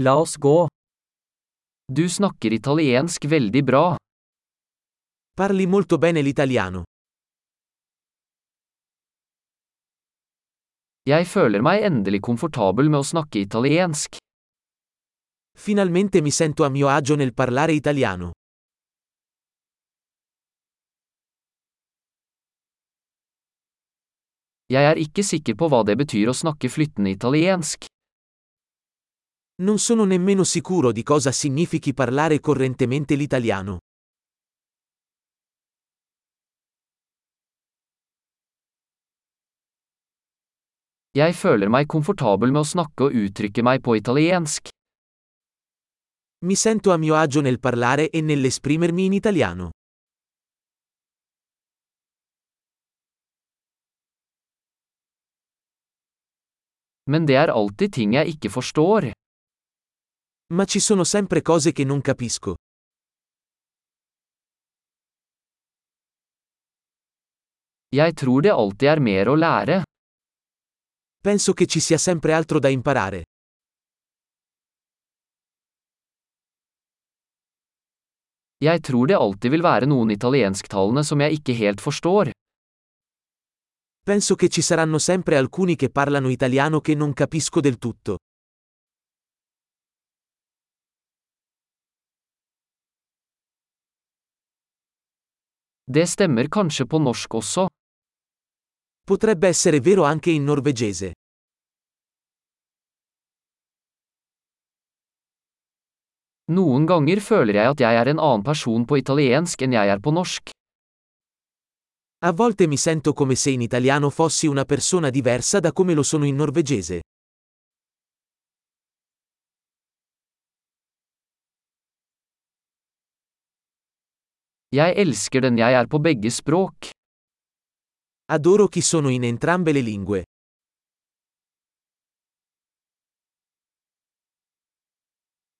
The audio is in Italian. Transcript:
La oss gå. Du snakker italiensk veldig bra. Parli molto bene l'italiano. Jeg føler meg endelig komfortabel med å snakke italiensk. Finalmente mi sento a mio agio nel parlare italiano. Jeg er ikke sikker på hva det betyr å snakke flyttende italiensk. Non sono nemmeno sicuro di cosa significhi parlare correntemente l'italiano. Jeg føler meg komfortabel med å snakke og uttrykke meg på italiensk. Mi sento a mio agio nel parlare e nell'esprimermi in italiano. Men det er alltid ting jeg ikke forstår. Ma ci sono sempre cose che non capisco. Jeg tror det alltid er mer å lære. Penso che ci sia sempre altro da imparare. Jeg tror det alltid vil være noen italiensktalende som jeg ikke helt forstår. Penso che ci saranno sempre alcuni che parlano italiano che non capisco del tutto. Det stemmer kanskje på norsk også. Potrebbe essere vero anche in norvegese. Noen ganger føler jeg at jeg er en annen person på italiensk enn jeg er på norsk. A volte mi sento come se in italiano fossi una persona diversa da come lo sono in norvegese. Jeg elsker den jeg er på begge språk. Adoro chi sono in entrambe le lingue.